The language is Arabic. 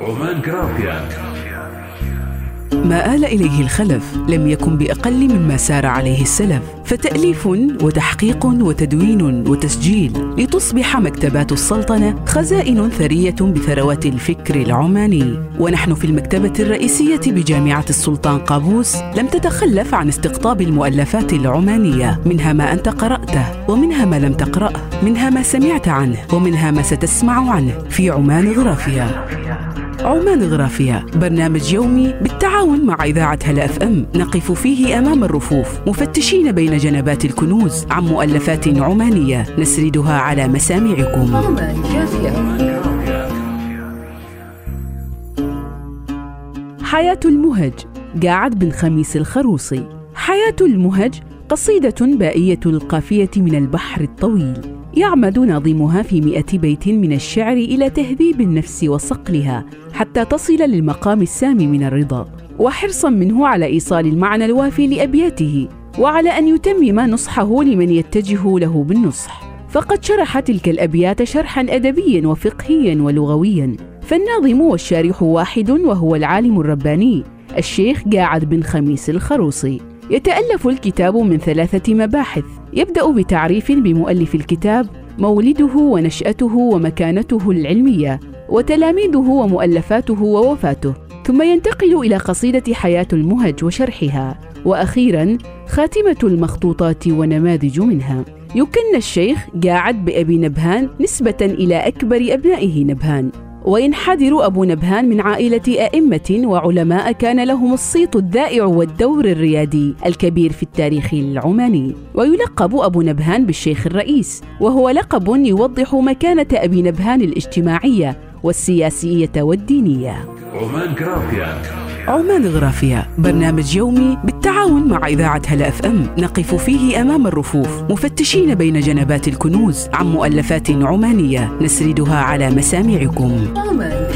عمان جرافيا ما آل إليه الخلف لم يكن بأقل مما سار عليه السلف. فتأليف وتحقيق وتدوين وتسجيل لتصبح مكتبات السلطنة خزائن ثرية بثروات الفكر العماني. ونحن في المكتبة الرئيسية بجامعة السلطان قابوس لم تتخلف عن استقطاب المؤلفات العمانية. منها ما أنت قرأته ومنها ما لم تقرأه. منها ما سمعت عنه ومنها ما ستسمع عنه في عمان غرافيا. عمان غرافيا برنامج يومي بالتعاون مع إذاعة هلا أف أم. نقف فيه أمام الرفوف مفتشين بين جنبات الكنوز عن مؤلفات عمانية نسردها على مسامعكم. حياة المهج قاعد بن خميس الخروصي. حياة المهج قصيدة بائية القافية من البحر الطويل. يعمد ناظمها في مئة بيت من الشعر إلى تهذيب النفس وصقلها حتى تصل للمقام السامي من الرضا. وحرصا منه على إيصال المعنى الوافي لأبياته وعلى أن يتمم نصحه لمن يتجه له بالنصح. فقد شرح تلك الأبيات شرحا أدبيا وفقهيا ولغويا. فالناظم والشارح واحد وهو العالم الرباني الشيخ قاعد بن خميس الخروصي. يتألف الكتاب من ثلاثة مباحث. يبدأ بتعريف بمؤلف الكتاب مولده ونشأته ومكانته العلمية وتلاميذه ومؤلفاته ووفاته. ثم ينتقل إلى قصيدة حياة المهج وشرحها. وأخيرا خاتمة المخطوطات ونماذج منها. يكن الشيخ قاعد بأبي نبهان نسبة إلى أكبر أبنائه نبهان. وينحدر أبو نبهان من عائلة أئمة وعلماء كان لهم الصيت الذائع والدور الريادي الكبير في التاريخ العماني. ويلقب أبو نبهان بالشيخ الرئيس وهو لقب يوضح مكانة أبي نبهان الاجتماعية والسياسية والدينية. عمان جرافيا عمان غرافيا. برنامج يومي بالتعاون مع إذاعة هلا أف أم. نقف فيه أمام الرفوف. مفتشين بين جنبات الكنوز عن مؤلفات عمانية. نسردها على مسامعكم. عمان